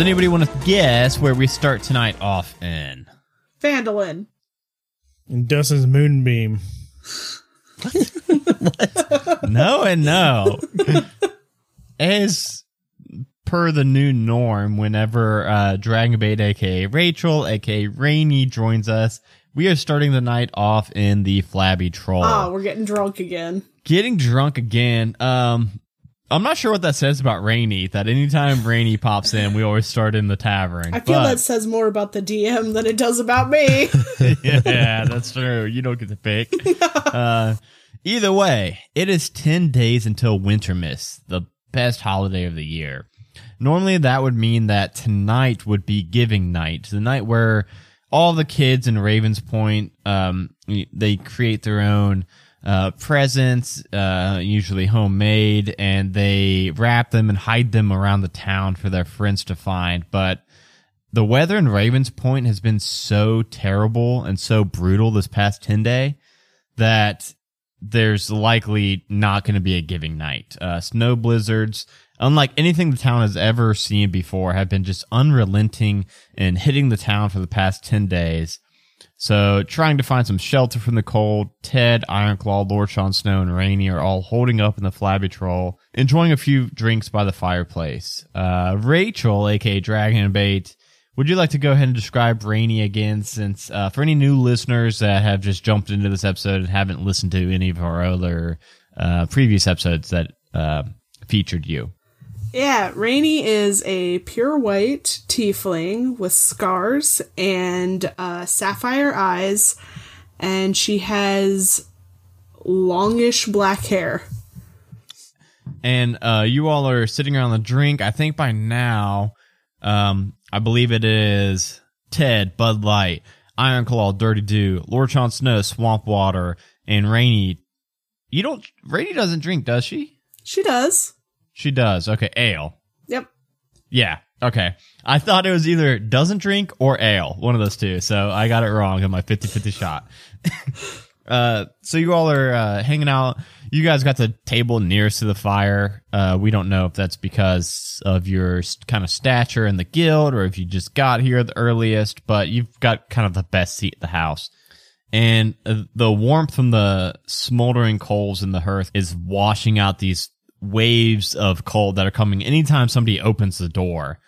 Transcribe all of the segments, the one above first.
Does anybody want to guess where we start tonight off in? Vandalin. And Dustin's moonbeam. no and no. As per the new norm, whenever uh, Dragonbait, aka Rachel, aka Rainy, joins us, we are starting the night off in the Flabby Troll. Oh, we're getting drunk again. Getting drunk again. Um, I'm not sure what that says about Rainy. That anytime Rainy pops in, we always start in the tavern. I feel but- that says more about the DM than it does about me. yeah, that's true. You don't get to pick. uh, either way, it is 10 days until Wintermas, the best holiday of the year. Normally, that would mean that tonight would be giving night, the night where all the kids in Ravens Point, um, they create their own uh, presents, uh, usually homemade, and they wrap them and hide them around the town for their friends to find. But the weather in Ravens Point has been so terrible and so brutal this past 10 day that there's likely not going to be a giving night. Uh, snow blizzards, unlike anything the town has ever seen before, have been just unrelenting and hitting the town for the past 10 days. So, trying to find some shelter from the cold, Ted, Ironclaw, Lord Sean Snow, and Rainy are all holding up in the Flabby Troll, enjoying a few drinks by the fireplace. Uh, Rachel, aka Dragon Bait, would you like to go ahead and describe Rainy again, since uh, for any new listeners that have just jumped into this episode and haven't listened to any of our other uh, previous episodes that uh, featured you? Yeah, Rainy is a pure white tiefling with scars and uh, sapphire eyes, and she has longish black hair. and uh, you all are sitting around the drink. I think by now, um, I believe it is Ted, Bud Light, Iron Claw, Dirty Dew, Lord Sean Snow, Swamp Water, and Rainy. You don't. Rainy doesn't drink, does she? She does. She does. Okay, ale. Yep. Yeah. Okay. I thought it was either doesn't drink or ale, one of those two. So I got it wrong in my 50-50 shot. uh, so you all are uh, hanging out. You guys got the table nearest to the fire. Uh, we don't know if that's because of your kind of stature in the guild or if you just got here the earliest, but you've got kind of the best seat at the house. And uh, the warmth from the smoldering coals in the hearth is washing out these waves of cold that are coming anytime somebody opens the door.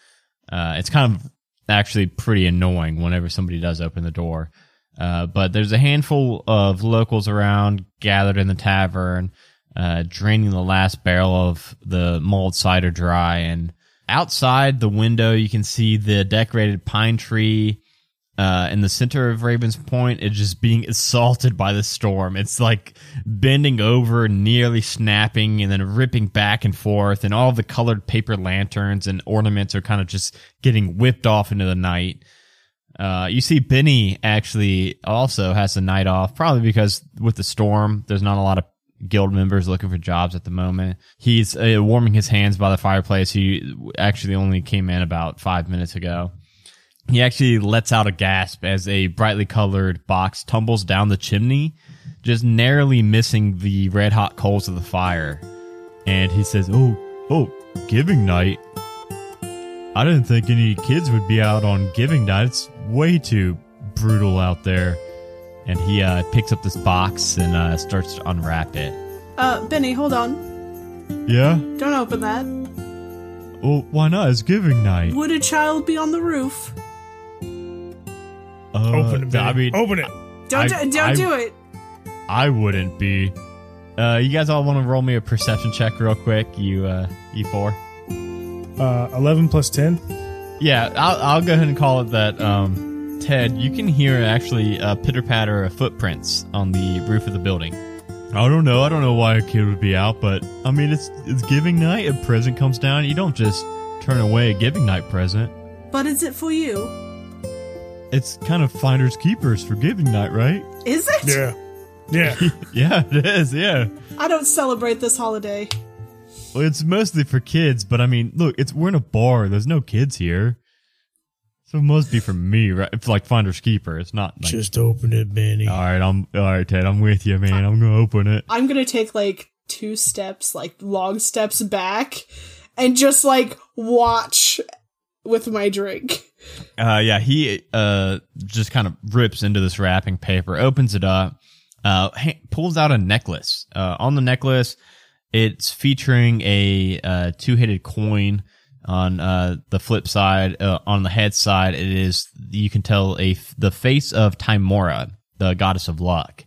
Uh, it's kind of actually pretty annoying whenever somebody does open the door. Uh, but there's a handful of locals around gathered in the tavern, uh, draining the last barrel of the mulled cider dry. And outside the window, you can see the decorated pine tree uh, in the center of Ravens Point is just being assaulted by the storm. It's like bending over, nearly snapping, and then ripping back and forth. And all the colored paper lanterns and ornaments are kind of just getting whipped off into the night. Uh, you see, Benny actually also has a night off, probably because with the storm, there's not a lot of guild members looking for jobs at the moment. He's uh, warming his hands by the fireplace. He actually only came in about five minutes ago. He actually lets out a gasp as a brightly colored box tumbles down the chimney, just narrowly missing the red hot coals of the fire. And he says, Oh, oh, giving night. I didn't think any kids would be out on giving night. It's way too brutal out there. And he uh, picks up this box and uh, starts to unwrap it. Uh, Benny, hold on. Yeah? Don't open that. Well, why not? It's giving night. Would a child be on the roof? Uh, Open it, I mean, Open it. Don't I- do, don't I- do it. I wouldn't be. Uh, you guys all want to roll me a perception check real quick? You, uh, you four? Uh, 11 plus 10. Yeah, I'll, I'll go ahead and call it that. Um, Ted, you can hear actually a pitter patter of footprints on the roof of the building. I don't know. I don't know why a kid would be out, but I mean, it's it's giving night. A present comes down. You don't just turn away a giving night present. But is it for you? It's kind of finders keepers for giving night, right? Is it? Yeah. Yeah. yeah, it is. Yeah. I don't celebrate this holiday. Well, it's mostly for kids, but I mean, look, it's we're in a bar. There's no kids here, so it must be for me, right? It's like finders keeper. It's not like. Just open it, Benny. all right, I'm all right, Ted. I'm with you, man. I'm gonna open it. I'm gonna take like two steps, like long steps back, and just like watch with my drink. Uh, yeah, he uh just kind of rips into this wrapping paper, opens it up, uh, pulls out a necklace. Uh, on the necklace, it's featuring a uh, two-headed coin. On uh the flip side, on the head side, it is you can tell a the face of Tymora, the goddess of luck.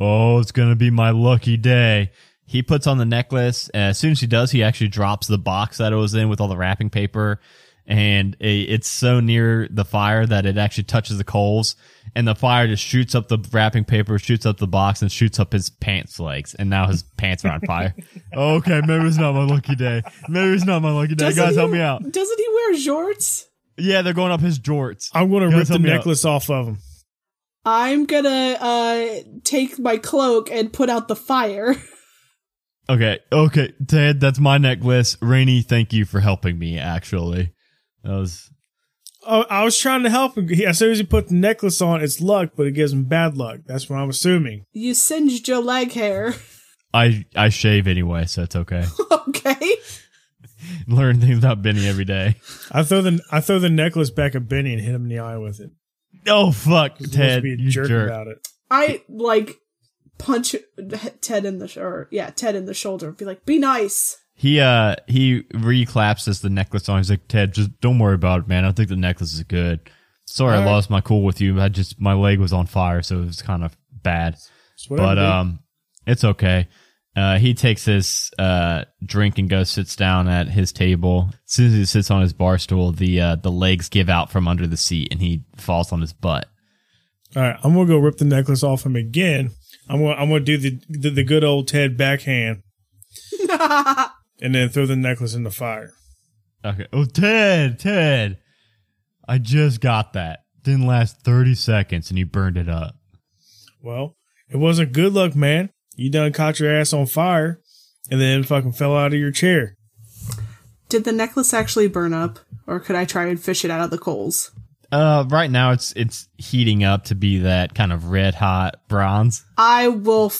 Oh, it's gonna be my lucky day. He puts on the necklace. As soon as he does, he actually drops the box that it was in with all the wrapping paper. And it's so near the fire that it actually touches the coals. And the fire just shoots up the wrapping paper, shoots up the box, and shoots up his pants legs. And now his pants are on fire. okay, maybe it's not my lucky day. Maybe it's not my lucky day. Doesn't Guys, he- help me out. Doesn't he wear jorts? Yeah, they're going up his jorts. I'm going to Guys, rip the help me out. necklace off of him. I'm gonna uh take my cloak and put out the fire. Okay, okay, Ted, that's my necklace. Rainy, thank you for helping me, actually. That was Oh, I was trying to help him. He- As soon as he put the necklace on, it's luck, but it gives him bad luck. That's what I'm assuming. You singed your leg hair. I I shave anyway, so it's okay. okay. Learn things about Benny every day. I throw the I throw the necklace back at Benny and hit him in the eye with it. Oh fuck, He wants Ted, to be a you jerk, jerk. about it. I like punch Ted in the sh- or yeah, Ted in the shoulder and be like, "Be nice." He uh he reclapses the necklace on. He's like, Ted, just don't worry about it, man. I think the necklace is good. Sorry, I Alright. lost my cool with you. I just my leg was on fire, so it was kind of bad. It's whatever, but dude. um, it's okay. Uh, he takes his uh drink and goes sits down at his table. As soon as he sits on his bar stool, the uh the legs give out from under the seat, and he falls on his butt. All right, I'm gonna go rip the necklace off him again. I'm gonna I'm gonna do the the, the good old Ted backhand, and then throw the necklace in the fire. Okay. Oh, Ted, Ted, I just got that. Didn't last thirty seconds, and you burned it up. Well, it wasn't good luck, man. You done caught your ass on fire, and then fucking fell out of your chair. Did the necklace actually burn up, or could I try and fish it out of the coals? Uh, right now it's it's heating up to be that kind of red hot bronze. I will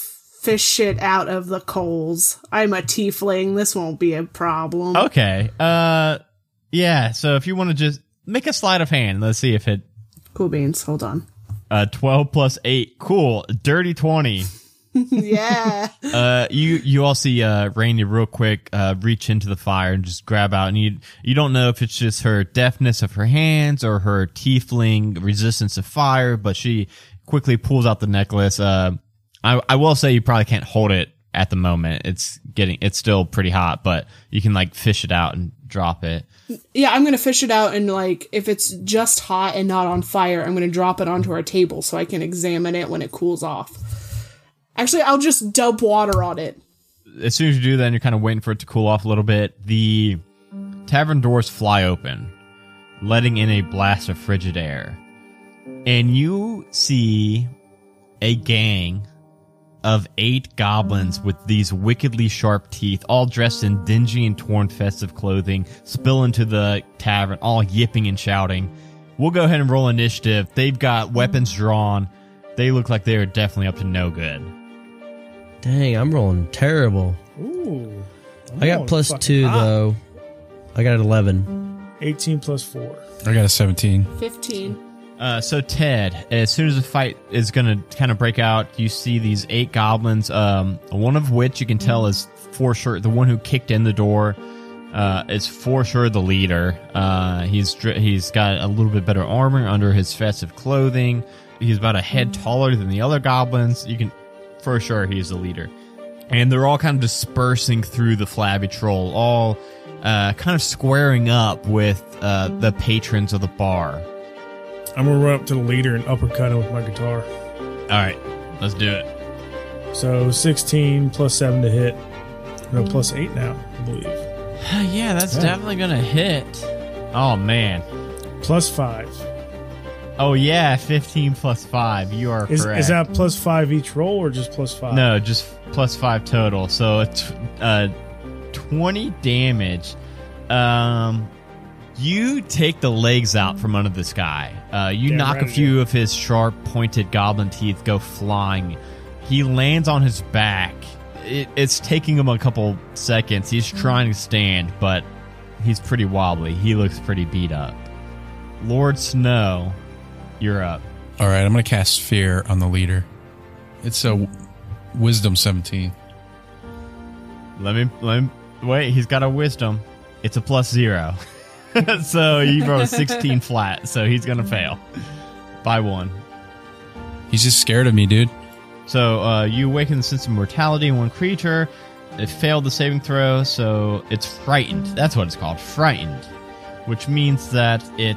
fish it out of the coals. I'm a tiefling. This won't be a problem. Okay. Uh, yeah. So if you want to just make a sleight of hand, let's see if it. Cool beans. Hold on. Uh, twelve plus eight. Cool. Dirty twenty. yeah. Uh, you you all see uh Rainy real quick uh reach into the fire and just grab out, and you you don't know if it's just her deftness of her hands or her tiefling resistance to fire, but she quickly pulls out the necklace. Uh, I I will say you probably can't hold it at the moment. It's getting it's still pretty hot, but you can like fish it out and drop it. Yeah, I'm gonna fish it out and like if it's just hot and not on fire, I'm gonna drop it onto our table so I can examine it when it cools off. Actually, I'll just dump water on it. as soon as you do that, you're kind of waiting for it to cool off a little bit, the tavern doors fly open, letting in a blast of frigid air. And you see a gang of eight goblins with these wickedly sharp teeth, all dressed in dingy and torn festive clothing, spill into the tavern, all yipping and shouting. We'll go ahead and roll initiative. They've got weapons drawn. They look like they are definitely up to no good. Dang, I'm rolling terrible. Ooh, I'm I got going plus fucking two hot. though. I got an eleven. 18 plus four. I got a 17. Fifteen. Uh, so Ted, as soon as the fight is gonna kind of break out, you see these eight goblins. Um, one of which you can tell is for sure the one who kicked in the door. Uh, is for sure the leader. Uh, he's he's got a little bit better armor under his festive clothing. He's about a head taller than the other goblins. You can for sure he's the leader. And they're all kind of dispersing through the flabby troll, all uh, kind of squaring up with uh, the patrons of the bar. I'm gonna run up to the leader and uppercut him with my guitar. All right, let's do it. So 16 plus seven to hit. No, plus eight now, I believe. yeah, that's Yeah. definitely gonna hit. Oh man. Plus five. Oh yeah, fifteen plus five. You are Is, correct. is that plus five each roll or just plus five? no, just plus five total. So it's uh, twenty damage. Um, you take the legs out from under this guy. Uh, you Damn knock a right I few of his sharp, pointed goblin teeth go flying. He lands on his back. It, it's taking him a couple seconds. He's trying to stand, but He's pretty wobbly. He looks pretty beat up. Lord Snow, you're up. All right, I'm going to cast Fear on the leader. It's a Wisdom 17. Let me let me wait. He's got a wisdom. It's a plus zero, so you roll a sixteen flat. So he's gonna fail by one. He's just scared of me, dude. So uh, you awaken the sense of mortality in one creature. It failed the saving throw, so it's frightened. That's what it's called, frightened, which means that it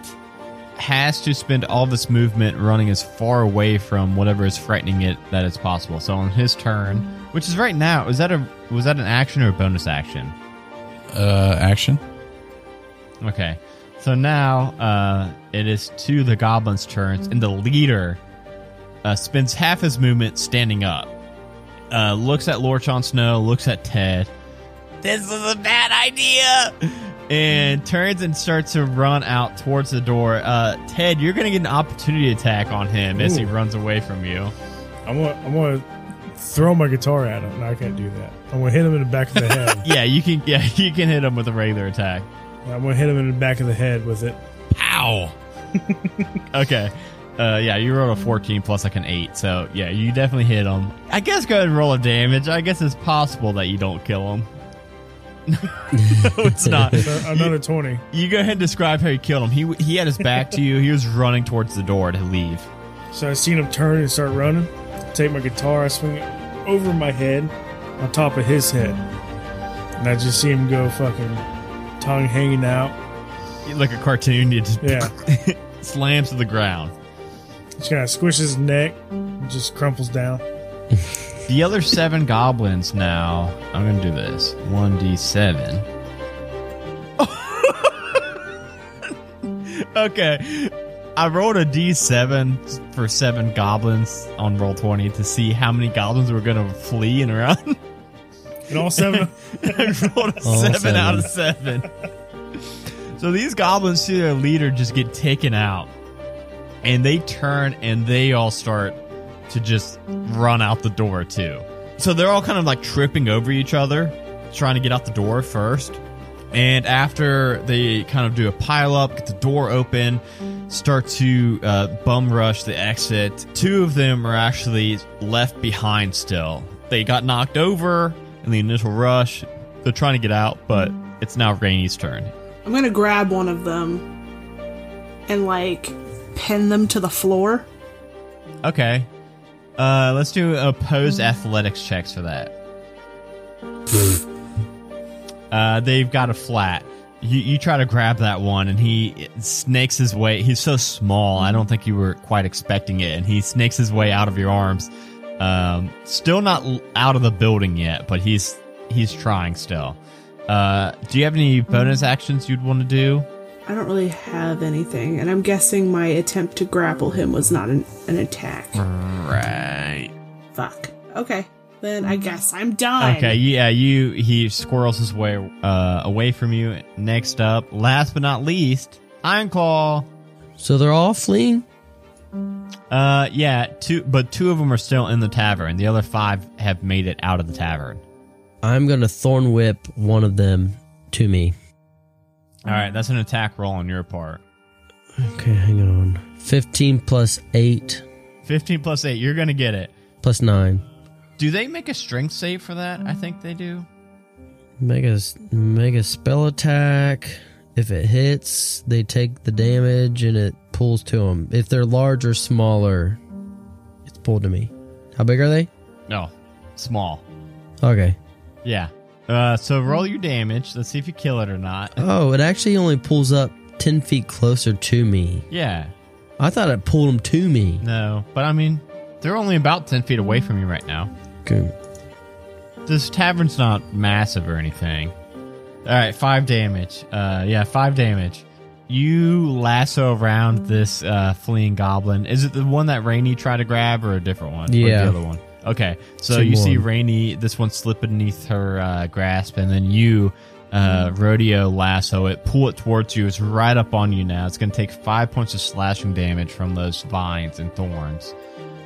has to spend all of its movement running as far away from whatever is frightening it that it's possible. So on his turn, which is right now, was that a was that an action or a bonus action? Uh, action. Okay. So now uh, it is to the goblin's turns, and the leader uh, spends half his movement standing up. Uh, looks at Lord Jon Snow, looks at Ted. This is a bad idea! And turns and starts to run out towards the door. Uh, Ted, you're going to get an opportunity attack on him as he runs away from you. I'm gonna, I'm gonna throw my guitar at him. No, I can't do that. I'm gonna hit him in the back of the head. Yeah, you can. Yeah, you can hit him with a regular attack. I'm gonna hit him in the back of the head with it. Pow! Okay. Uh, yeah, you rolled a 14 plus like an 8. So, yeah, you definitely hit him. I guess go ahead and roll a damage. I guess it's possible that you don't kill him. no, it's not. Another twenty. You go ahead and describe how you killed him. He he had his back to you. He was running towards the door to leave. So I seen him turn and start running. Take my guitar, I swing it over my head, on top of his head, and I just see him go fucking tongue hanging out. Like a cartoon, you just Yeah, slams to the ground. just kind of squishes his neck, and just crumples down. The other seven goblins now. I'm gonna do this. One d seven. okay, I rolled a d7 for seven goblins on roll twenty to see how many goblins were gonna flee and run. And all seven, I rolled a All seven, out of seven. so these goblins see their leader just get taken out, and they turn and they all start to just run out the door too. So they're all kind of like tripping over each other, trying to get out the door first. And after they kind of do a pile up, get the door open, start to uh, bum rush the exit, two of them are actually left behind still. They got knocked over in the initial rush. They're trying to get out, but it's now Rainy's turn. I'm gonna grab one of them and like pin them to the floor. Okay. Uh, let's do opposed athletics checks for that. uh, they've got a flat. You, you try to grab that one, and he snakes his way. He's so small. I don't think you were quite expecting it, and he snakes his way out of your arms. Um, still not out of the building yet, but he's he's trying still. Uh, do you have any bonus actions you'd want to do? I don't really have anything, and I'm guessing my attempt to grapple him was not an, an attack. Right. Fuck. Okay. Then I guess I'm done. Okay, yeah, you he squirrels his way uh, away from you. Next up, last but not least, Ironclaw. So they're all fleeing? Uh, yeah, two, but two of them are still in the tavern. The other five have made it out of the tavern. I'm going to thorn whip one of them to me. All right, that's an attack roll on your part. Okay, hang on. 15 plus 8 Fifteen plus eight, you're gonna get it. plus 9. Do they make a strength save for that? I think they do. Make a, make a spell attack. If it hits, they take the damage and it pulls to them. If they're large or smaller, it's pulled to me. How big are they? No, small. Okay. Yeah. Uh, so roll your damage. Let's see if you kill it or not. Oh, it actually only pulls up 10 feet closer to me. Yeah. I thought it pulled them to me. No, but I mean, they're only about ten feet away from you right now. Okay. This tavern's not massive or anything. All right, five damage. Uh, yeah, five damage. You lasso around this uh, fleeing goblin. Is it the one that Rainy tried to grab, or a different one? Or Yeah. the other one. Okay, so Same you see one. Rainy. This one slip beneath her uh, grasp, and then you, uh, rodeo lasso it, pull it towards you. It's right up on you now. It's going to take five points of slashing damage from those vines and thorns,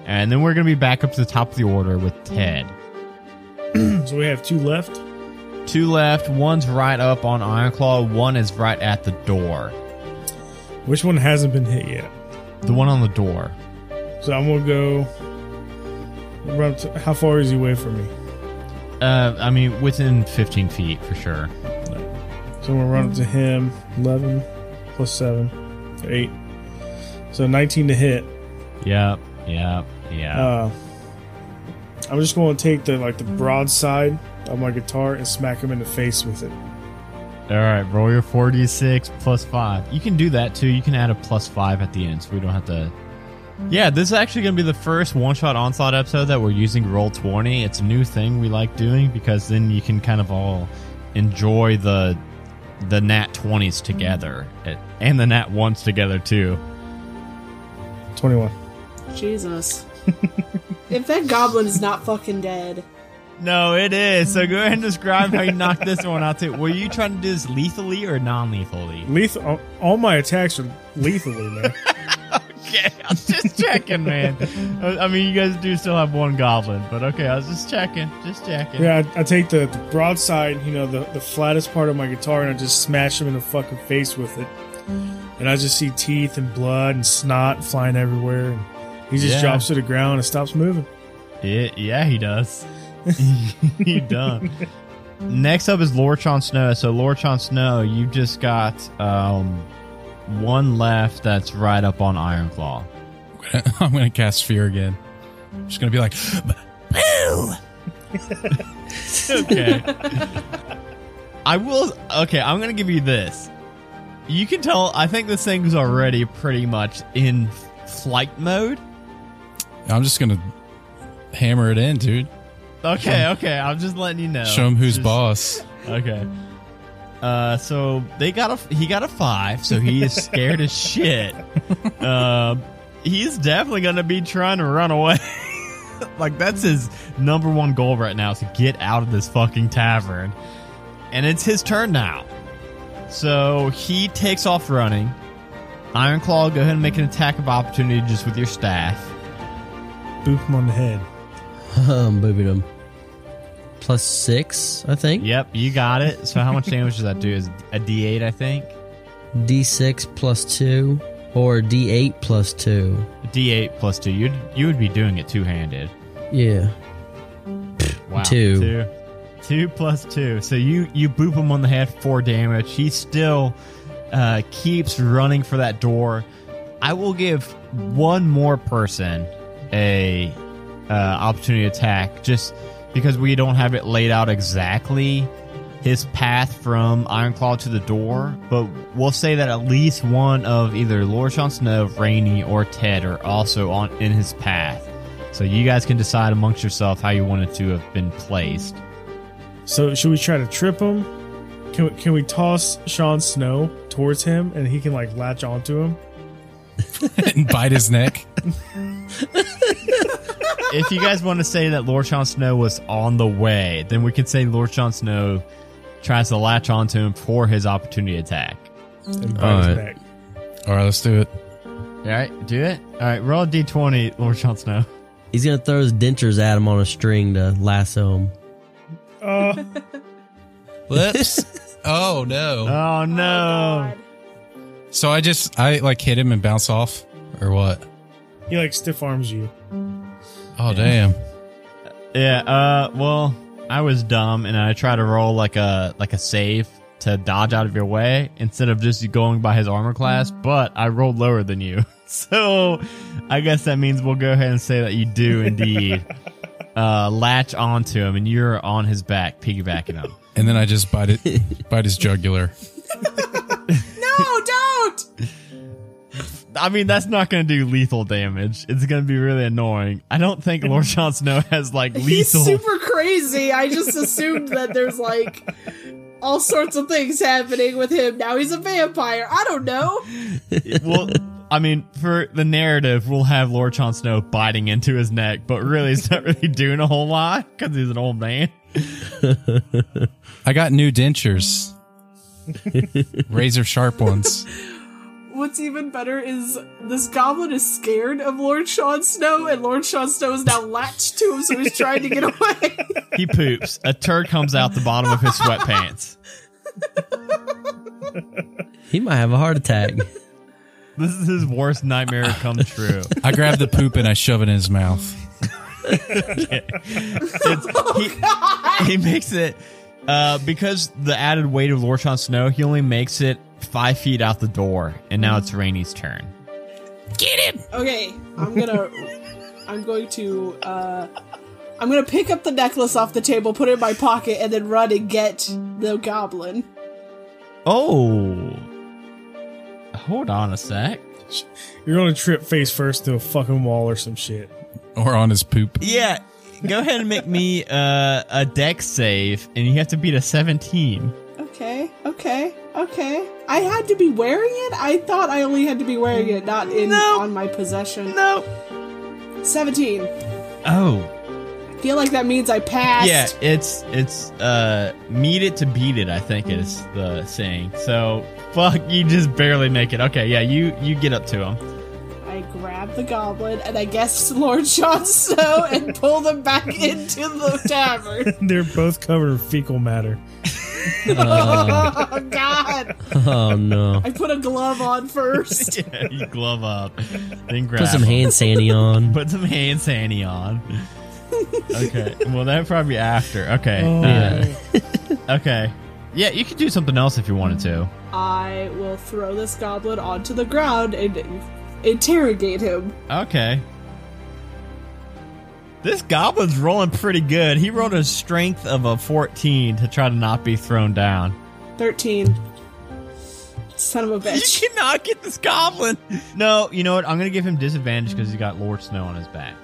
and then we're going to be back up to the top of the order with Ted. So we have two left. Two left. One's right up on Ironclaw. One is right at the door. Which one hasn't been hit yet? The one on the door. So I'm gonna go. run to- how far is he away from me? Uh, I mean, within 15 feet for sure. So I'm gonna run up to him. Eleven plus seven, eight. So 19 to hit. Yep. Yep. Yeah. Uh, I'm just going to take the like the broadside of my guitar and smack him in the face with it. All right. Roll your 4d6 plus five. You can do that too. You can add a plus five at the end, so we don't have to. Yeah, this is actually going to be the first one shot onslaught episode that we're using Roll20. It's a new thing we like doing because then you can kind of all enjoy the the nat 20s together and the nat 1s together too. 21. Jesus. if that goblin is not fucking dead. No, it is. So go ahead and describe how you knocked this one out too. Were you trying to do this lethally or non-lethally? Lethal. all- my attacks are lethally, man. Okay, I was just checking, man. I I mean, you guys do still have one goblin, but okay, I was just checking, just checking. yeah, I, I take the, the broadside, you know, the, the flattest part of my guitar, and I just smash him in the fucking face with it. And I just see teeth and blood and snot flying everywhere. And he just Yeah. drops to the ground and stops moving. Yeah, yeah, he does. you done. Next up is Lord Jon Snow. So Lord Jon Snow, you've just got um one left that's right up on Ironclaw. I'm gonna cast fear again. I'm just gonna be like, boo! okay. I will. Okay, I'm gonna give you this. You can tell. I think this thing's already pretty much in flight mode. I'm just gonna hammer it in, dude. Okay, okay. I'm just letting you know. Show him who's Just- boss. Okay. Uh, so they got a he got a five, so he is scared as shit. Um, he's definitely gonna be trying to run away. like that's his number one goal right now is to get out of this fucking tavern, and it's his turn now. So he takes off running. Ironclaw, go ahead and make an attack of opportunity just with your staff. Boop him on the head. Um, booping him. Plus six, I think. Yep, you got it. So how much damage does that do? Is a D8, I think. D6 plus two, or D8 plus two. D8 plus two. You'd you would be doing it two handed. Yeah. Wow. Two. Two. Two plus two. So you you boop him on the head for damage. He still uh, keeps running for that door. I will give one more person a uh, opportunity attack just because we don't have it laid out exactly his path from Ironclaw to the door, but we'll say that at least one of either Lord Jon Snow, Rainy, or Ted are also on in his path. So you guys can decide amongst yourself how you want it to have been placed. So should we try to trip him? Can we, can we toss Sean Snow towards him and he can like latch onto him? and bite his neck. if you guys want to say that Lord Jon Snow was on the way, then we could say Lord Jon Snow tries to latch onto him for his opportunity attack. And bite All his right. neck. All right, let's do it. All right, do it. All right, roll a d20, Lord Jon Snow. He's gonna throw his dentures at him on a string to lasso him. Uh, Whoops. oh no. Oh no! God. So I just I like hit him and bounce off, or what? he like stiff arms you. Oh damn. Yeah. Uh. Well, I was dumb, and I tried to roll like a like a save to dodge out of your way instead of just going by his armor class. But I rolled lower than you, so I guess that means we'll go ahead and say that you do indeed uh, latch onto him, and you're on his back, piggybacking him. And then I just bite it, bite his jugular. I mean, that's not going to do lethal damage. It's going to be really annoying. I don't think Lord Jon Snow has like lethal. He's super crazy. I just assumed that there's like all sorts of things happening with him. Now he's a vampire. I don't know. well, I mean, for the narrative, we'll have Lord Jon Snow biting into his neck, but really, he's not really doing a whole lot because he's an old man. I got new dentures. Razor sharp ones. what's even better is this goblin is scared of Lord Sean Snow, and Lord Sean Snow is now latched to him, so he's trying to get away. He poops. A turd comes out the bottom of his sweatpants. He might have a heart attack. This is his worst nightmare come true. I grab the poop and I shove it in his mouth. he, he makes it uh, because the added weight of Lord Sean Snow. He only makes it five feet out the door, and now it's Rainy's turn. Get him! Okay, I'm gonna. I'm going to. uh I'm gonna pick up the necklace off the table, put it in my pocket, and then run and get the goblin. Oh, hold on a sec. You're gonna trip face first to a fucking wall or some shit. Or on his poop. Yeah, go ahead and make me uh, a dex save, and you have to beat a seventeen. Okay, okay, okay. I had to be wearing it. I thought I only had to be wearing it, not in No. on my possession. No. Seventeen. Oh, I feel like that means I passed. yeah. It's it's uh, meet it to beat it. I think is the saying. So fuck, you just barely make it. Okay, yeah, you you get up to him. I grab the goblin and I guess Lord Jon Snow and pull them back into the tavern. They're both covered in fecal matter. oh God! Oh no. I put a glove on first. Yeah, you glove up, then grab Put some hand sandy on. Put some hand sandy on. okay. Well, that'd probably be after. Okay. Oh, uh, okay. Yeah, you could do something else if you wanted to. I will throw this goblin onto the ground and interrogate him. Okay. This goblin's rolling pretty good. He rolled a strength of a 14 to try to not be thrown down. Thirteen. Son of a bitch. You cannot get this goblin. No, you know what? I'm going to give him disadvantage because he's got Lord Snow on his back.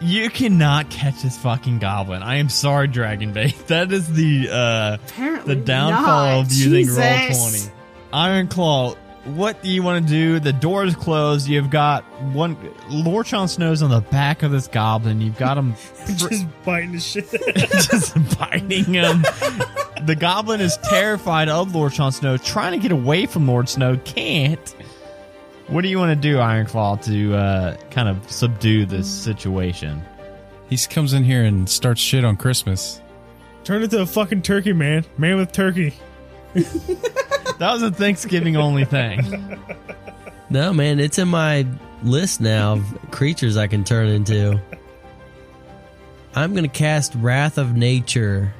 You cannot catch this fucking goblin. I am sorry, Dragon Dragonbait. That is the uh Apparently the downfall not. of using Jesus. Roll20. Iron Claw, what do you want to do? The door is closed. You've got one Lord Jon Snow's on the back of this goblin. You've got him Just biting the shit. just biting him. the goblin is terrified of Lord Jon Snow, trying to get away from Lord Snow, can't. What do you want to do, Ironclaw, to uh, kind of subdue this situation? He comes in here and starts shit on Christmas. Turn into a fucking turkey, man. Man with turkey. That was a Thanksgiving only thing. No, man, it's in my list now of creatures I can turn into. I'm going to cast Wrath of Nature.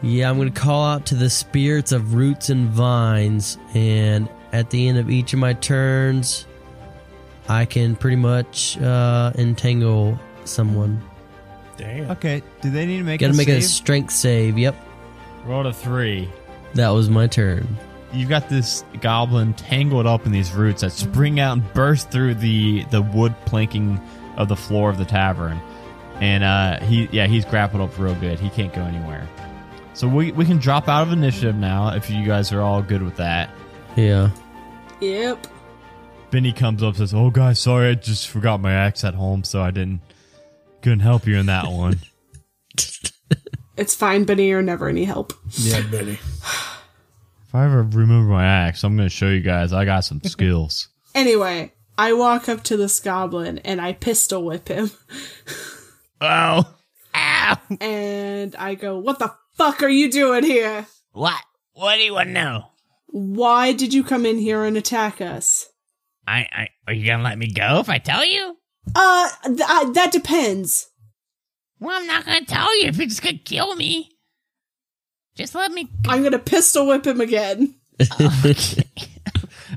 Yeah, I'm going to call out to the spirits of roots and vines, and at the end of each of my turns, I can pretty much uh, entangle someone. Damn. Okay, do they need to make Got to a make a strength save. Yep, Roll a three. that was my turn. You've got this goblin tangled up in these roots that spring out and burst through the the wood planking of the floor of the tavern, and uh, he yeah he's grappled up real good. He can't go anywhere. So we we can drop out of initiative now if you guys are all good with that. Yeah. Yep. Benny comes up and says, "Oh guys, sorry, I just forgot my axe at home, so I didn't couldn't help you in that one." It's fine, Benny. You're never any help. Yeah, Betty. If I ever remember my axe, I'm gonna show you guys I got some skills. Anyway, I walk up to this goblin and I pistol whip him. oh, ow! And I go, What the fuck are you doing here? What? What do you want to know? Why did you come in here and attack us? I, I are you gonna let me go if I tell you? Uh, th- uh that depends. Well, I'm not gonna tell you if you're just gonna kill me. Just let me. I'm gonna pistol whip him again.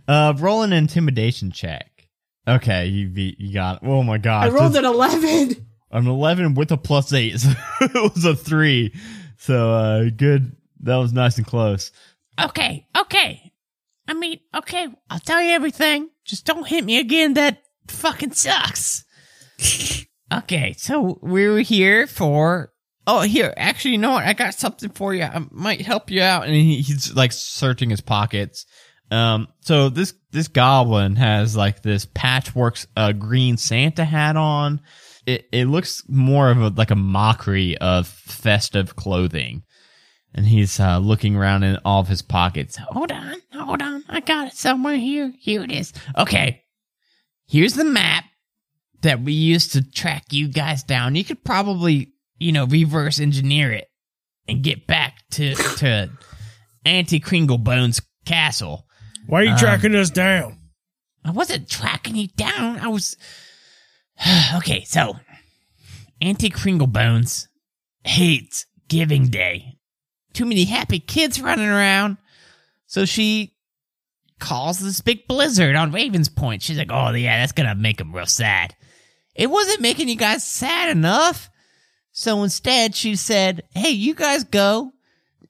Uh, roll an intimidation check. Okay, you beat. You got. It. Oh my god! I rolled an 11. an eleven with a plus eight. So it was a three. So uh, good. That was nice and close. Okay, okay. I mean, okay, I'll tell you everything. Just don't hit me again. That fucking sucks. okay, so we were here for. Oh, here, actually, you know what? I got something for you. I might help you out. And he, he's like searching his pockets. Um, so this this goblin has like this patchwork uh, green Santa hat on. It it looks more of a, like a mockery of festive clothing. and he's uh, looking around in all of his pockets. Hold on, hold on. I got it somewhere here. Here it is. Okay. Here's the map that we used to track you guys down. You could probably, you know, reverse engineer it and get back to to Auntie Kringlebone's castle. Why are you um, tracking us down? I wasn't tracking you down. I was okay. So, Auntie Kringlebones hates Giving Day. Too many happy kids running around, so she calls this big blizzard on Ravens Point. She's like, "Oh yeah, that's gonna make them real sad." It wasn't making you guys sad enough, so instead she said, "Hey, you guys go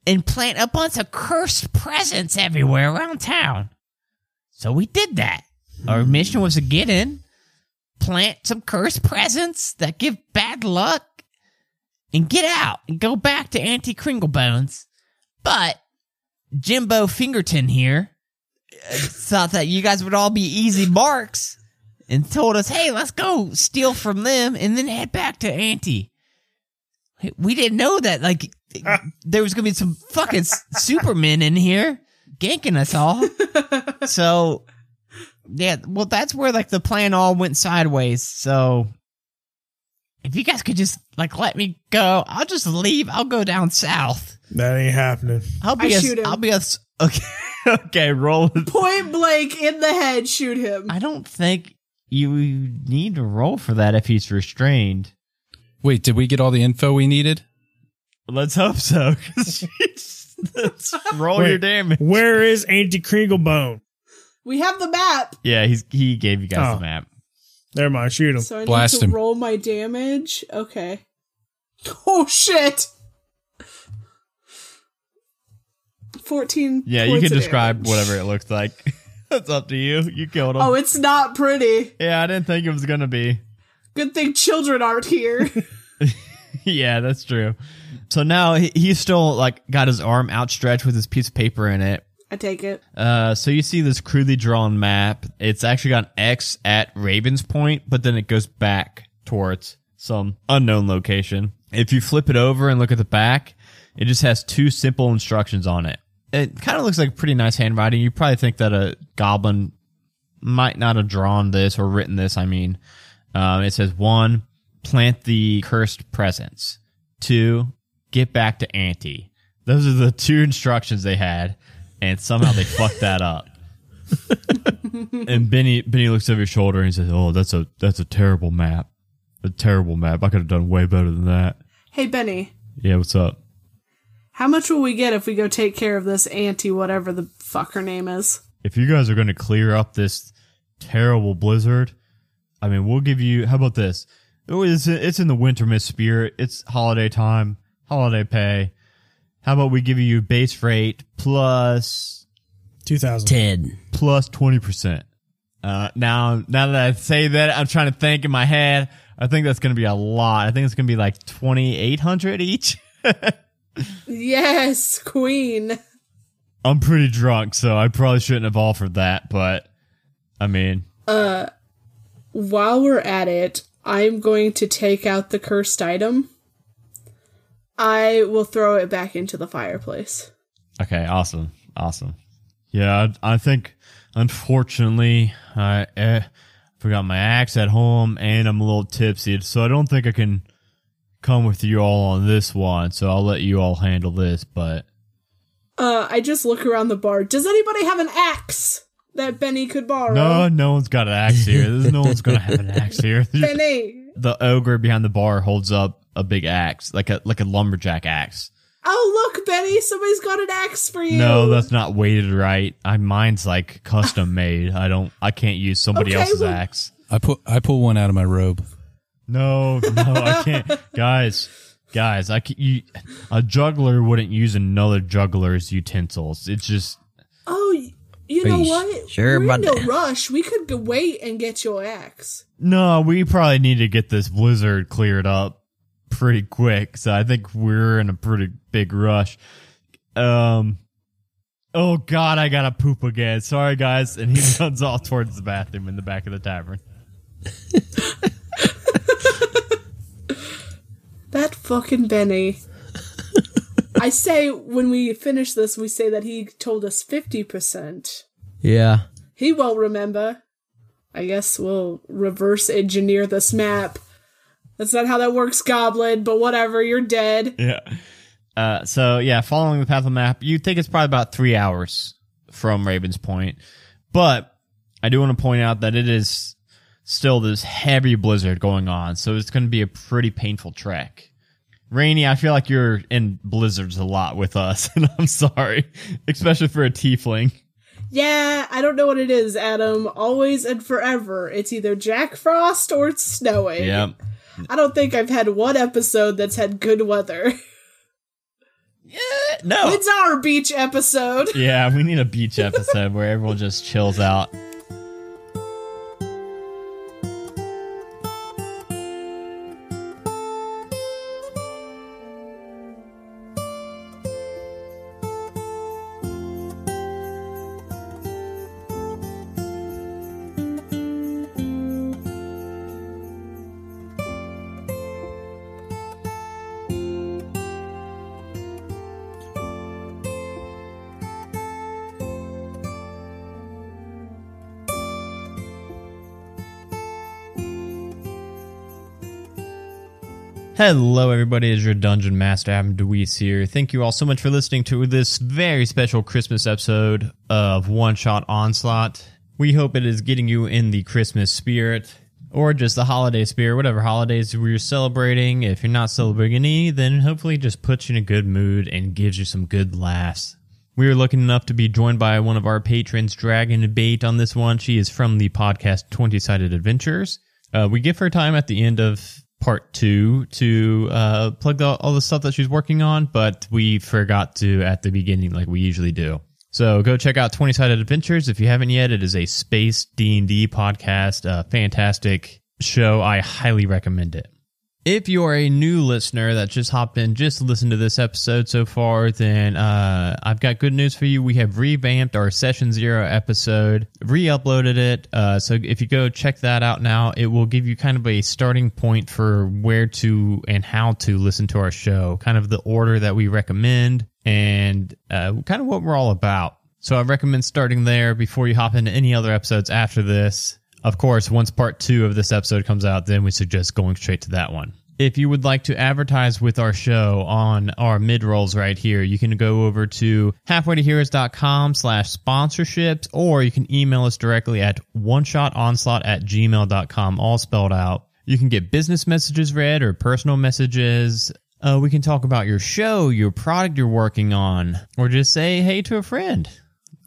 and plant a bunch of cursed presents everywhere around town." So we did that. Our mission was to get in, plant some cursed presents that give bad luck, and get out and go back to Auntie Kringlebones. But Jimbo Fingerton here uh, thought that you guys would all be easy marks and told us, hey, let's go steal from them and then head back to Auntie. We didn't know that, like, there was gonna be some fucking s- supermen in here ganking us all. so, yeah, well, that's where, like, the plan all went sideways. So, if you guys could just, like, let me go, I'll just leave. I'll go down south. That ain't happening. I'll be I a, shoot him. I'll be a, s- okay, okay, roll. Point blank in the head, shoot him. I don't think you need to roll for that if he's restrained. Wait, did we get all the info we needed? Let's hope so. Let's roll Wait. your damage. Where is Auntie Kringlebone? We have the map, Yeah, he's he gave you guys Oh. the map. Never mind, shoot him. so I Blast need to him. roll my damage. Okay. Oh shit! 14 Yeah, you can describe damage. whatever it looks like. That's up to you. You killed him. Oh, it's not pretty. yeah, I didn't think it was gonna be. Good thing children aren't here. yeah, that's true. So now he, he's still like got his arm outstretched with his piece of paper in it. I take it. Uh, so you see this crudely drawn map. It's actually got an X at Ravens Point, but then it goes back towards some unknown location. If you flip it over and look at the back, it just has two simple instructions on it. It kind of looks like pretty nice handwriting. You probably think that a goblin might not have drawn this or written this. I mean, um, it says one, plant the cursed presents. Two, get back to Auntie. Those are the two instructions they had, and somehow they fucked that up. and Benny Benny looks over his shoulder and he says, "Oh, that's a that's a terrible map. A terrible map. I could have done way better than that." Hey, Benny, Yeah, what's up? how much will we get if we go take care of this auntie, whatever the fuck her name is? If you guys are going to clear up this terrible blizzard, I mean, we'll give you. How about this? Oh, It's it's in the Wintermas spirit. It's holiday time, holiday pay. How about we give you base rate plus 2000. Ted. plus twenty percent. Uh, now, now that I say that, I'm trying to think in my head. I think that's going to be a lot. I think it's going to be like twenty eight hundred each. Yes, Queen. I'm pretty drunk, so I probably shouldn't have offered that. But I mean, While we're at it, I'm going to take out the cursed item. I will throw it back into the fireplace. Okay, awesome, awesome. Yeah, I, I think unfortunately I eh, forgot my axe at home and I'm a little tipsy, so I don't think I can come with you all on this one. So I'll let you all handle this. But Uh, I just look around the bar. Does anybody have an axe that Benny could borrow? no, no one's got an axe here. There's no one's gonna have an axe here. Benny. the ogre behind the bar holds up a big axe, like a like a lumberjack axe. Oh, look, Benny, somebody's got an axe for you. No, that's not weighted right. I mine's like custom made. I don't. I can't use somebody Okay, else's well- axe. I put I pull one out of my robe. No, no, I can't. guys, guys, I can, you, a juggler wouldn't use another juggler's utensils. It's just Oh, y- you know you what? sure We're in about no that? rush. We could go wait and get your axe. no. We probably need to get this blizzard cleared up pretty quick. So I think we're in a pretty big rush. Um. Oh God, I gotta poop again. Sorry, guys. And he runs off towards the bathroom in the back of the tavern. That fucking Benny. I say when we finish this, we say that he told us 50%. Yeah. He won't remember. I guess we'll reverse engineer this map. That's not how that works, Goblin, but whatever, you're dead. Yeah. Uh, so yeah, following the path of the map, you'd think it's probably about three hours from Ravens Point, but I do want to point out that it is still this heavy blizzard going on, so it's going to be a pretty painful trek. Rainy, I feel like you're in blizzards a lot with us, and I'm sorry, especially for a tiefling. Yeah, I don't know what it is, Adam. Always and forever. It's either Jack Frost or it's snowing. Yep. I don't think I've had one episode that's had good weather. Yeah, No. It's our beach episode. Yeah, we need a beach episode where everyone just chills out. Hello, everybody. It's your Dungeon Master, Adam DeWeese here. Thank you all so much for listening to this very special Christmas episode of One Shot Onslaught. We hope it is getting you in the Christmas spirit or just the holiday spirit, whatever holidays we're celebrating. If you're not celebrating any, then hopefully just puts you in a good mood and gives you some good laughs. We are lucky enough to be joined by one of our patrons, Dragon Bait, on this one. She is from the podcast 20 Sided Adventures. Uh, we give her time at the end of part two to uh, plug the, all the stuff that she's working on, but we forgot to at the beginning, like we usually do. So go check out 20 Sided Adventures if you haven't yet. It is a space D&D podcast, a fantastic show. I highly recommend it. If you are a new listener that just hopped in just listen to this episode so far, then uh, I've got good news for you. We have revamped our Session Zero episode, re uploaded it. Uh, so if you go check that out now, it will give you kind of a starting point for where to and how to listen to our show, kind of the order that we recommend, and uh, kind of what we're all about. So I recommend starting there before you hop into any other episodes after this. Of course, once part two of this episode comes out, then we suggest going straight to that one. If you would like to advertise with our show on our mid rolls right here, you can go over to halfwaytoheroes.com slash sponsorships, or you can email us directly at one shot onslaught at gmail.com, all spelled out. You can get business messages read or personal messages. Uh, we can talk about your show, your product you're working on, or just say hey to a friend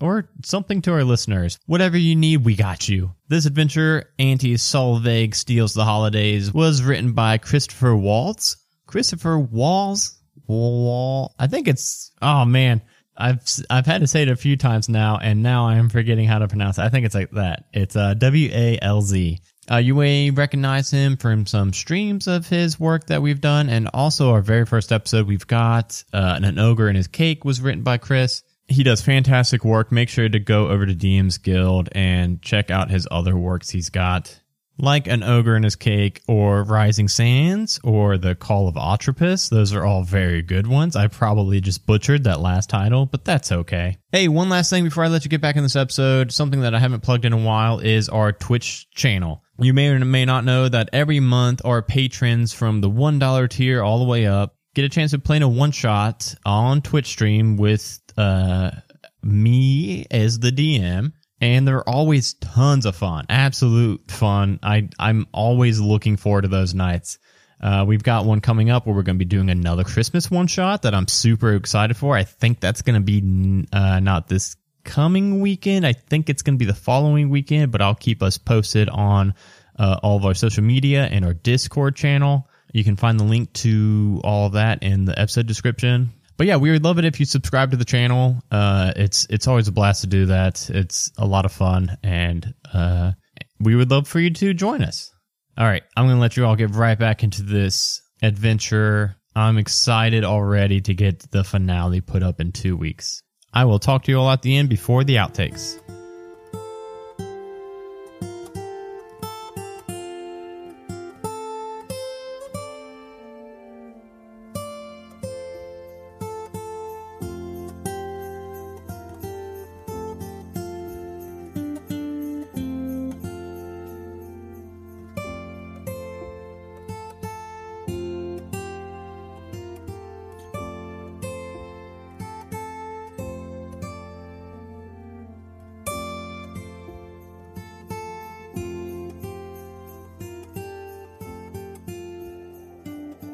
or something to our listeners. Whatever you need, we got you. This adventure, Auntie Solveig Steals the Holidays, was written by Christopher Walz. Christopher Walls? Wall. I think it's, oh man. I've I've had to say it a few times now, and now I am forgetting how to pronounce it. I think it's like that. It's uh, W A L Z. Uh, you may recognize him from some streams of his work that we've done, and also our very first episode we've got uh, an ogre and his cake was written by Chris he does fantastic work. Make sure to go over to DM's Guild and check out his other works he's got, like An Ogre and His Cake, or Rising Sands, or The Call of Atropos. Those are all very good ones. I probably just butchered that last title, but that's okay. Hey, one last thing before I let you get back in this episode. Something that I haven't plugged in a while is our Twitch channel. You may or may not know that every month our patrons from the $1 tier all the way up get a chance of playing a one shot on Twitch stream with uh, me as the DM, and they're always tons of fun, absolute fun. I I'm always looking forward to those nights. Uh, we've got one coming up where we're going to be doing another Christmas one shot that I'm super excited for. I think that's going to be uh, not this coming weekend. I think it's going to be the following weekend, but I'll keep us posted on uh, all of our social media and our Discord channel. You can find the link to all that in the episode description but yeah, we would love it if you subscribe to the channel. Uh, it's it's always a blast to do that. It's a lot of fun, and uh, we would love for you to join us. All right, I'm gonna let you all get right back into this adventure. I'm excited already to get the finale put up in two weeks. I will talk to you all at the end before the outtakes.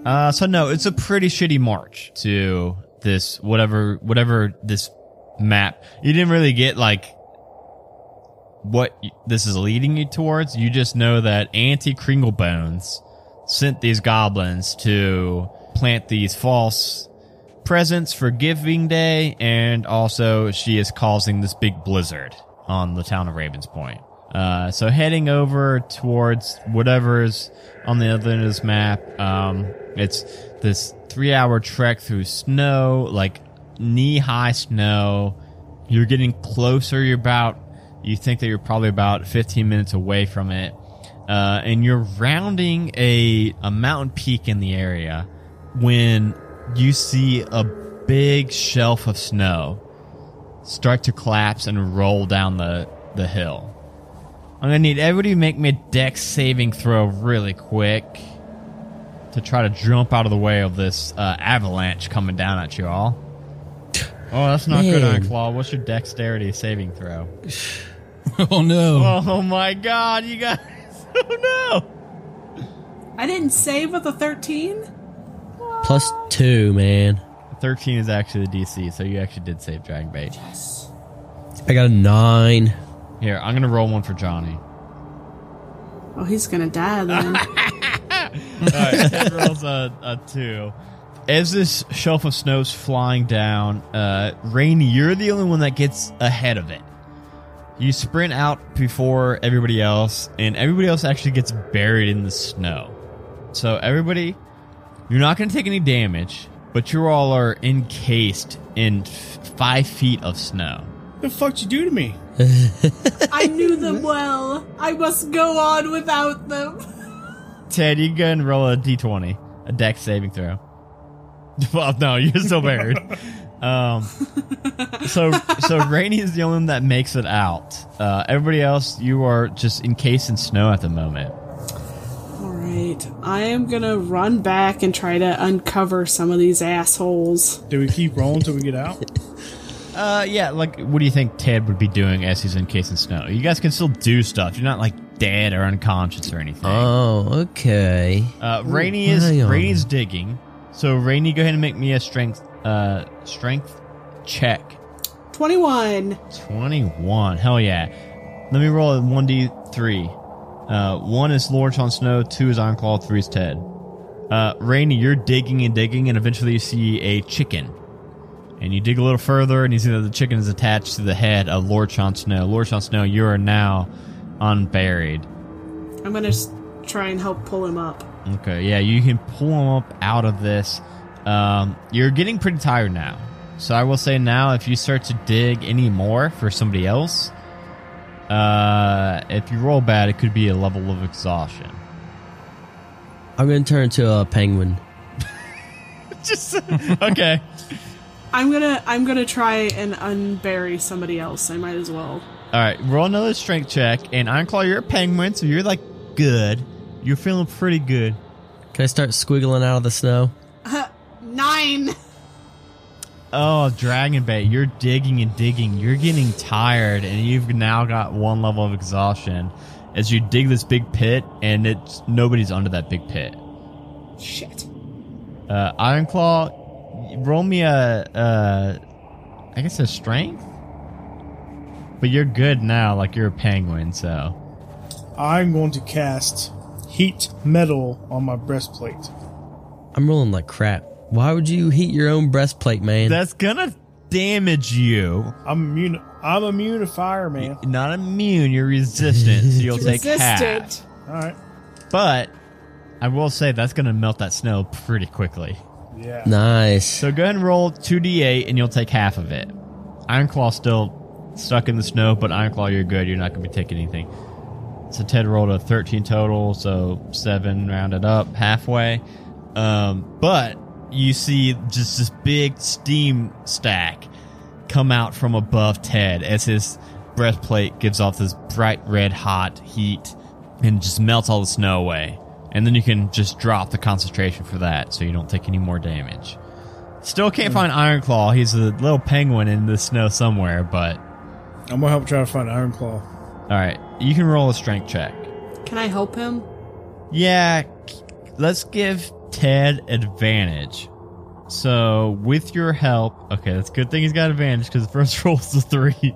Uh, so no, it's a pretty shitty march to this whatever whatever this map. You didn't really get like what this is leading you towards. You just know that Auntie Kringlebones sent these goblins to plant these false presents for Giving Day, and also she is causing this big blizzard on the town of Ravens Point. Uh, so heading over towards whatever's on the other end of this map, um, it's this three-hour trek through snow, like knee-high snow. You're getting closer. You're about, you think that you're probably about 15 minutes away from it, uh, and you're rounding a a mountain peak in the area when you see a big shelf of snow start to collapse and roll down the, the hill. I'm gonna need everybody to make me a dex saving throw really quick to try to jump out of the way of this uh, avalanche coming down at you all. Oh, that's not good, Man. Ironclaw. What's your dexterity saving throw? Oh no. Oh my god, you guys! Oh no! I didn't save with a 13? Plus two, man. 13 is actually the DC, so you actually did save Dragon Bait. I got a nine. Here, I'm gonna roll one for Johnny. Oh, he's gonna die then. Alright, Ted rolls a, a two. As this shelf of snow's flying down, uh, Rainy, you're the only one that gets ahead of it. You sprint out before everybody else, and everybody else actually gets buried in the snow. So everybody, you're not going to take any damage, but you all are encased in f- five feet of snow. What the fuck you do to me? I knew them well. I must go on without them. Ted, you go and roll a d20, a dex saving throw. Well, no, you're still buried. um, so, so Rainy is the only one that makes it out. Uh, everybody else, you are just encased in snow at the moment. Alright, I am gonna run back and try to uncover some of these assholes. Do we keep rolling till we get out? Uh, yeah, like, what do you think Ted would be doing as he's encased in snow? You guys can still do stuff. You're not like dead or unconscious or anything. Oh, okay. Uh, Rainy is hang on. Rainy's digging. So Rainy, go ahead and make me a strength uh strength check. 21. Twenty one. Hell yeah. Let me roll a one d three. Uh, one is Lord Sean Snow. Two is Ironclaw. Three is Ted. Uh, Rainy, you're digging and digging, and eventually you see a chicken. And you dig a little further, and you see that the chicken is attached to the head of Lord Sean Snow. Lord Sean Snow, you are now unburied. I'm gonna try and help pull him up. Okay, yeah, you can pull him up out of this. Um, you're getting pretty tired now. So I will say now, if you start to dig any more for somebody else, uh, if you roll bad, it could be a level of exhaustion. I'm gonna turn into a penguin. Just okay. I'm gonna I'm gonna try and unbury somebody else. I might as well. All right, roll another strength check, and Ironclaw, you're a penguin, so you're like good. You're feeling pretty good. Can I start squiggling out of the snow? Nine. Oh, Dragon Bait, you're digging and digging. You're getting tired, and you've now got one level of exhaustion as you dig this big pit, and it's nobody's under that big pit. Shit. Uh, Ironclaw, roll me a, uh, I guess a strength. But you're good now, like you're a penguin. So I'm going to cast heat metal on my breastplate. I'm rolling like crap. Why would you heat your own breastplate, man? that's gonna damage you. I'm immune. I'm immune to fire, man. Not immune, you're resistant, so you'll take half. All right. But I will say that's gonna melt that snow pretty quickly. Yeah. nice. So go ahead and roll 2d8 and you'll take half of it. Ironclaw still stuck in the snow, but Ironclaw, you're good. You're not going to be taking anything. So Ted rolled a 13 total, so 7 rounded up halfway. Um, but you see just this big steam stack come out from above Ted as his breastplate gives off this bright red hot heat and just melts all the snow away. And then you can just drop the concentration for that so you don't take any more damage. Still can't hmm. find Ironclaw. He's a little penguin in the snow somewhere, but I'm gonna help try to find Ironclaw. all right, you can roll a strength check. Can I help him? Yeah, let's give Ted advantage. So with your help, okay, that's a good thing he's got advantage because the first roll is a three.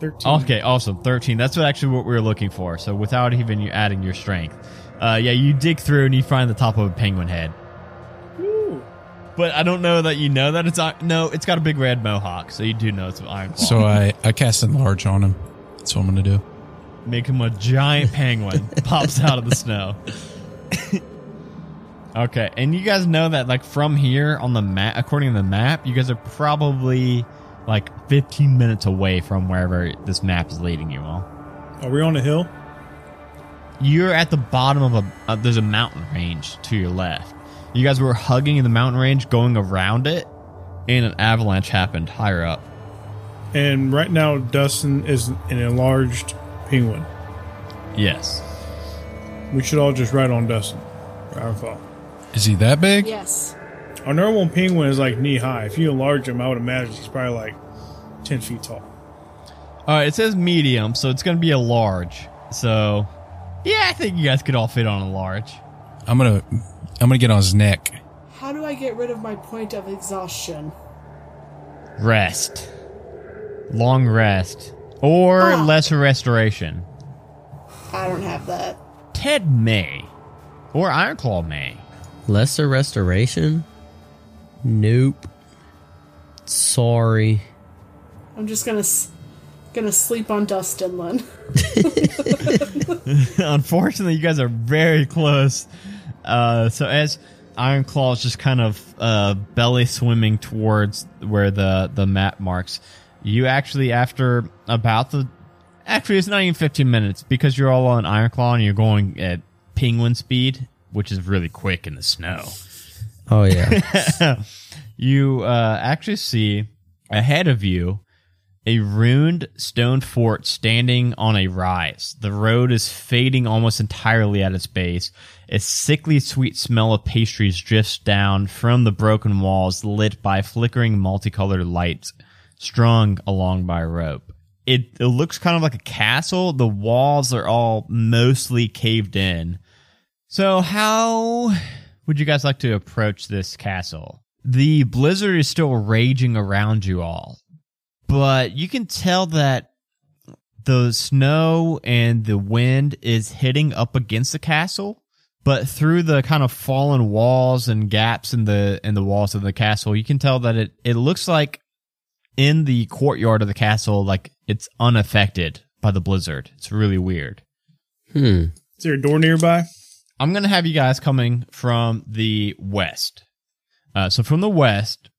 13. Okay, awesome. 13. That's what actually what we were looking for. So without even you adding your strength. Uh, yeah, you dig through and you find the top of a penguin head. But I don't know that you know that it's i- no. It's got a big red mohawk, so you do know it's Ironclaw. So I, I cast enlarge on him. That's what I'm going to do. make him a giant penguin pops out of the snow. okay, and you guys know that like from here on the map, according to the map, you guys are probably like 15 minutes away from wherever this map is leading you all. Are we on a hill? You're at the bottom of a uh, there's a mountain range to your left. You guys were hugging in the mountain range, going around it, and an avalanche happened higher up. And right now, Dustin is an enlarged penguin. Yes. We should all just ride on Dustin. For our fault. Is he that big? Yes. Our normal penguin is like knee high. If you enlarge him, I would imagine he's probably like 10 feet tall. All right, it says medium, so it's going to be a large. So, yeah, I think you guys could all fit on a large. I'm going to I'm going to get on his neck. How do I get rid of my point of exhaustion? Rest. Long rest. Or Ah. lesser restoration. I don't have that. Ted may. Or Ironclaw may. Lesser restoration? Nope. Sorry. I'm just gonna s- gonna sleep on Dustin then. Unfortunately, you guys are very close. Uh, so as Ironclaw is just kind of uh, belly swimming towards where the the map marks, you actually after about the actually it's not even 15 minutes because you're all on Ironclaw and you're going at penguin speed, which is really quick in the snow. Oh yeah. you uh, actually see ahead of you a ruined stone fort standing on a rise. The road is fading almost entirely at its base. A sickly sweet smell of pastries drifts down from the broken walls lit by flickering multicolored lights strung along by rope. It, it looks kind of like a castle. The walls are all mostly caved in. So how would you guys like to approach this castle? The blizzard is still raging around you all, but you can tell that the snow and the wind is hitting up against the castle. But through the kind of fallen walls and gaps in the in the walls of the castle, you can tell that it it looks like in the courtyard of the castle, like it's unaffected by the blizzard. It's really weird. hmm. Is there a door nearby? I'm gonna have you guys coming from the west. Uh, so from the west,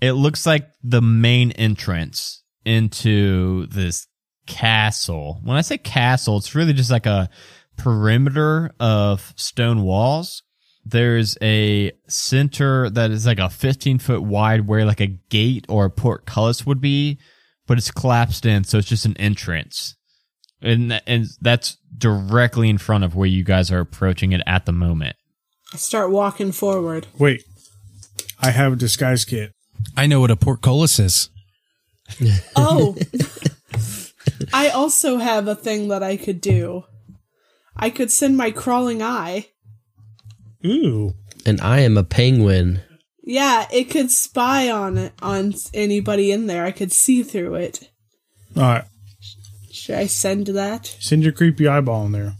it looks like the main entrance into this castle. When I say castle, it's really just like a perimeter of stone walls. There's a center that is like a 15 foot wide where like a gate or a portcullis would be, but it's collapsed in. So it's just an entrance. And, th- and that's directly in front of where you guys are approaching it at the moment. I start walking forward. Wait. I have a disguise kit. I know what a portcullis is. Oh, I also have a thing that I could do. I could send my crawling eye. Ooh. And I am a penguin. Yeah, it could spy on it on anybody in there. I could see through it. All right. Should I send that? Send your creepy eyeball in there.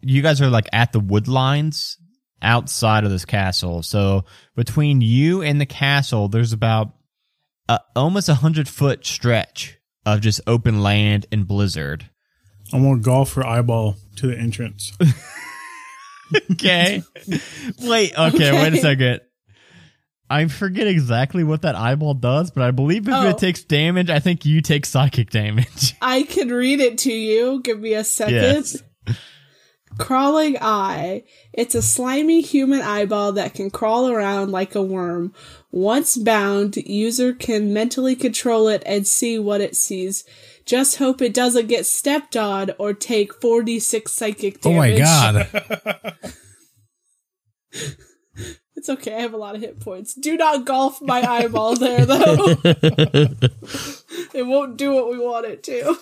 You guys are like at the wood lines outside of this castle. So between you and the castle, there's about uh, almost a hundred foot stretch of just open land and blizzard. I want to golf her eyeball to the entrance. Okay. wait, okay, wait a second. I forget exactly what that eyeball does, but I believe if Oh. it takes damage, I think you take psychic damage. I can read it to you. Give me a second. Yes. Crawling eye. It's a slimy human eyeball that can crawl around like a worm. Once bound, user can mentally control it and see what it sees. Just hope it doesn't get stepped on or take 46 psychic damage. Oh my god. It's okay, I have a lot of hit points. Do not golf my eyeball there, though. it won't do what we want it to.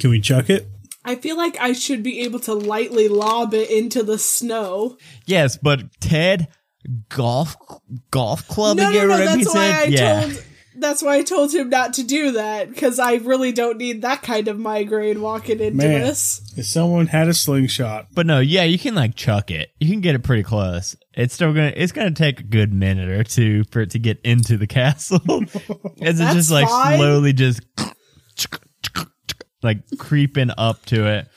Can we chuck it? I feel like I should be able to lightly lob it into the snow. Yes, but Ted, golf golf club No, no, again. no. whatever That's why said? I yeah. told. That's why I told him not to do that because I really don't need that kind of migraine walking into Man. this. If someone had a slingshot, But no, yeah, you can like chuck it. You can get it pretty close. It's still gonna it's gonna take a good minute or two for it to get into the castle. As it just like fine. slowly just like creeping up to it.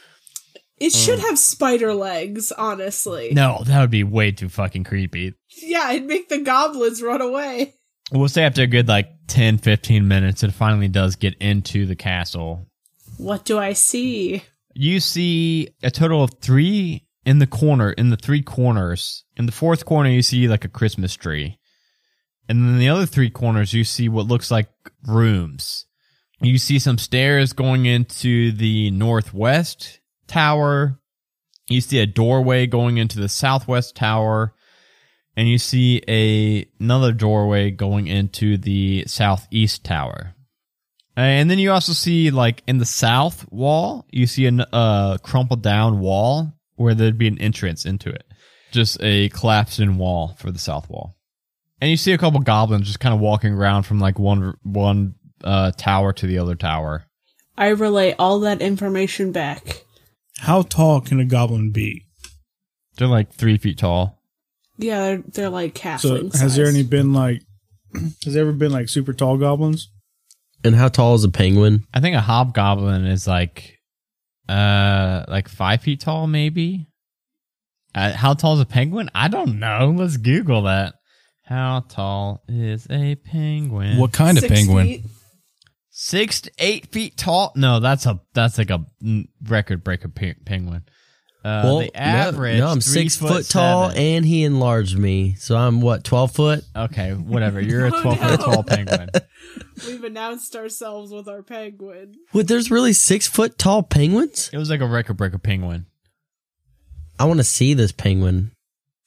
It should mm. have spider legs, honestly. No, that would be way too fucking creepy. Yeah, it'd make the goblins run away. We'll say after a good like 10, 15 minutes, it finally does get into the castle. What do I see? You see a total of three in the corner, in the three corners. In the fourth corner, you see like a Christmas tree. And then the other three corners, you see what looks like rooms. You see some stairs going into the northwest tower. You see a doorway going into the southwest tower. And you see a another doorway going into the southeast tower. And then you also see, like, in the south wall, you see a uh, crumpled down wall where there'd be an entrance into it. Just a collapsed in wall for the south wall. And you see a couple goblins just kind of walking around from like one one uh, tower to the other tower. I relay all that information back. how tall can a goblin be? They're like three feet tall. Yeah, they're, they're like So halfling has there any been like has there ever been like super tall goblins? And how tall is a penguin? I think a hobgoblin is like, uh, like five feet tall, maybe. Uh, how tall is a penguin? I don't know. Let's Google that. How tall is a penguin? What kind of penguin? feet? Six to eight feet tall? No, that's a that's like a record breaker pe- penguin. Uh, well, the average. no, no, I'm three six foot, tall, seven. and he enlarged me, so I'm what twelve foot. okay, whatever. You're a Oh, twelve foot tall penguin. We've announced ourselves with our penguin. What? There's really six foot tall penguins? It was like a record breaker penguin. I want to see this penguin.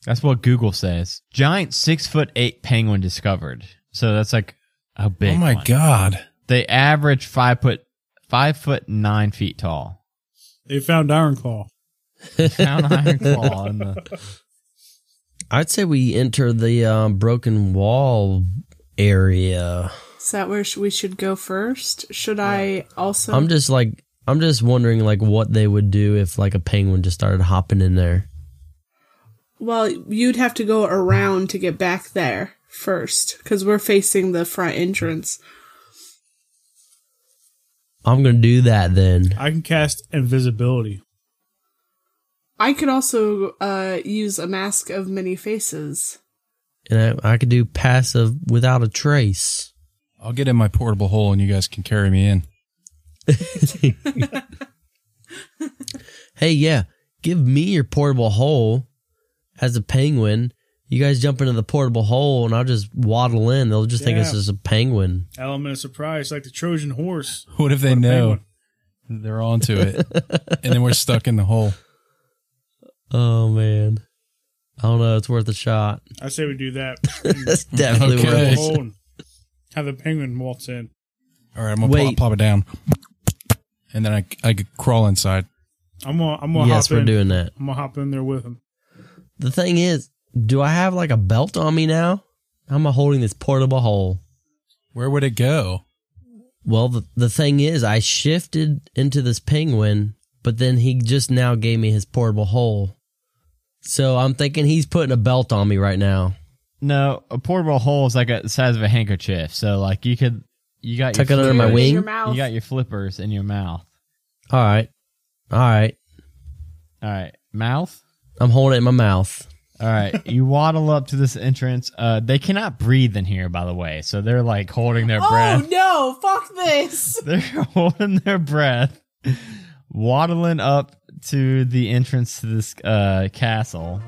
That's what Google says. Giant six foot eight penguin discovered. So that's like a big. oh my one. god. They average five foot five foot nine feet tall. They found Ironclaw. Found Ironclaw in the. I'd say we enter the um, broken wall area. Is that where we should go first? Should I also? I'm just like I'm just wondering like what they would do if like a penguin just started hopping in there. well, you'd have to go around to get back there first because we're facing the front entrance. I'm gonna do that then. I can cast invisibility. I could also uh, use a mask of many faces. And I, I could do passive without a trace. I'll get in my portable hole and you guys can carry me in. Hey, yeah, give me your portable hole as a penguin. You guys jump into the portable hole and I'll just waddle in. They'll just think it's Yeah. just a penguin. Element of surprise, like the Trojan horse. What if they What a know penguin. they're onto it and then we're stuck in the hole? Oh man. I don't know, it's worth a shot. I say we do that. That's definitely Okay. worth Put it. a hole and have the penguin waltz in. All right, I'm gonna Wait. plop, plop it down, and then I I could crawl inside. I'm gonna I'm gonna Yes, hop we're in. doing that. I'm gonna hop in there with him. The thing is, do I have like a belt on me now? How am I holding this portable hole? Where would it go? Well, the, the thing is, I shifted into this penguin, but then he just now gave me his portable hole. So I'm thinking he's putting a belt on me right now. No, a portable hole is like a, the size of a handkerchief. So like you could, you got Tuck your it under my Put it in wing? your mouth. You got your flippers in your mouth. All right. All right. All right, mouth. I'm holding it in my mouth. All right, you waddle up to this entrance. Uh, they cannot breathe in here, by the way. So they're like holding their breath. Oh breath. no! Fuck this! They're holding their breath, waddling up to the entrance to this uh, castle.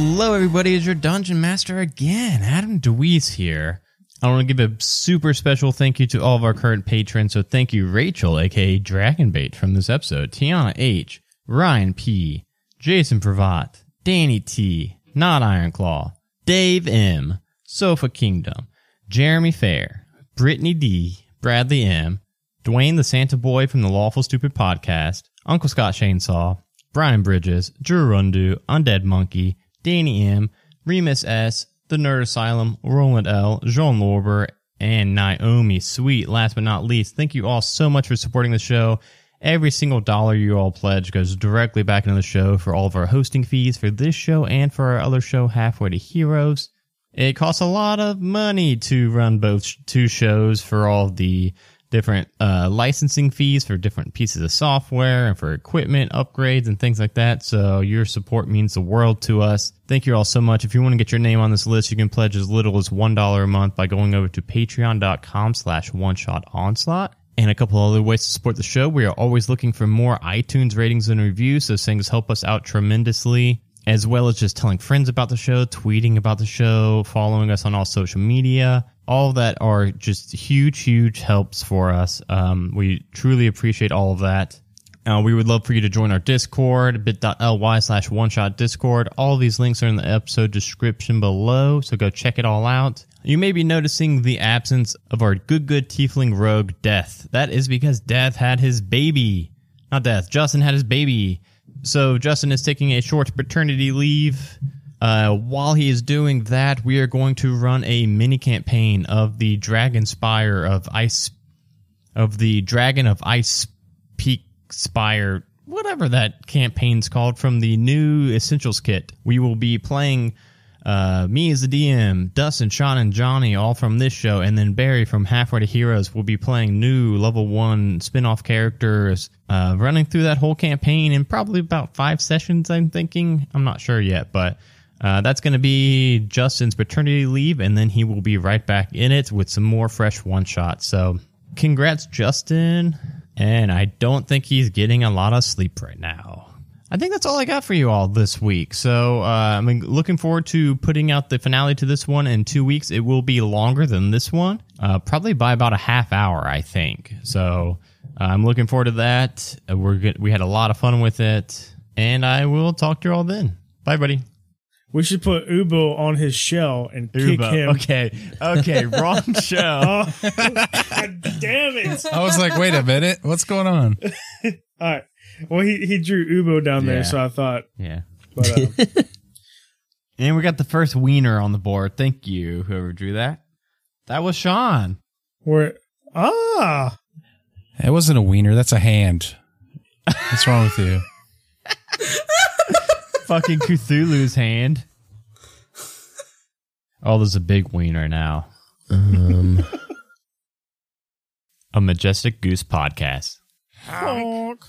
Hello, everybody. It's your Dungeon Master again. Adam DeWeese here. I want to give a super special thank you to all of our current patrons. So thank you, Rachel, aka Dragonbait, from this episode, Tiana H, Ryan P, Jason Pravat, Danny T, Not Ironclaw, Dave M, Sofa Kingdom, Jeremy Fair, Brittany D, Bradley M, Dwayne the Santa Boy from the Lawful Stupid Podcast, Uncle Scott Chainsaw, Brian Bridges, Drew Rundu, Undead Monkey, Danny M, Remus S, The Nerd Asylum, Roland L, Jean Lorber, and Naomi Sweet. Last but not least, thank you all so much for supporting the show. Every single dollar you all pledge goes directly back into the show for all of our hosting fees for this show and for our other show, Halfway to Heroes. It costs a lot of money to run both two shows for all the different uh, licensing fees for different pieces of software and for equipment upgrades and things like that. So your support means the world to us. Thank you all so much. If you want to get your name on this list, you can pledge as little as $1 a month by going over to patreon.com slash one shot onslaught. And a couple other ways to support the show. We are always looking for more iTunes ratings and reviews. Those things help us out tremendously as well as just telling friends about the show, tweeting about the show, following us on all social media. All of that are just huge, huge helps for us. Um, we truly appreciate all of that. Uh, we would love for you to join our Discord, bit.ly slash one shot Discord. All these links are in the episode description below, so go check it all out. You may be noticing the absence of our good, good tiefling rogue, Death. That is because Death had his baby. Not Death, Justin had his baby. So Justin is taking a short paternity leave. Uh, while he is doing that, we are going to run a mini campaign of the Dragon Spire of Ice, of the Dragon of Ice Peak Spire, whatever that campaign's called from the new Essentials kit. We will be playing uh, me as the DM, Dustin, Sean, and Johnny, all from this show, and then Barry from Halfway to Heroes will be playing new level one spin off characters, uh, running through that whole campaign in probably about five sessions, I'm thinking. I'm not sure yet, but uh, that's going to be Justin's paternity leave, and then he will be right back in it with some more fresh one shots. So, congrats, Justin. And I don't think he's getting a lot of sleep right now. I think that's all I got for you all this week. So uh, I'm looking forward to putting out the finale to this one in two weeks. It will be longer than this one, uh, probably by about a half hour, I think. So uh, I'm looking forward to that. Uh, we're good. We had a lot of fun with it, and I will talk to you all then. Bye, buddy. We should put Ubo on his shell and kick Ubo. him. Okay, okay, wrong show. Oh, God damn it! I was like, wait a minute, what's going on? All right. Well, he, he drew Ubo down Yeah. there, so I thought. Yeah. But, uh, And we got the first wiener on the board. Thank you, whoever drew that. That was Sean. we're ah. It wasn't a wiener, that's a hand. What's wrong with you? Fucking Cthulhu's hand. Oh, there's a big wiener now. Um, A Majestic Goose podcast. Honk.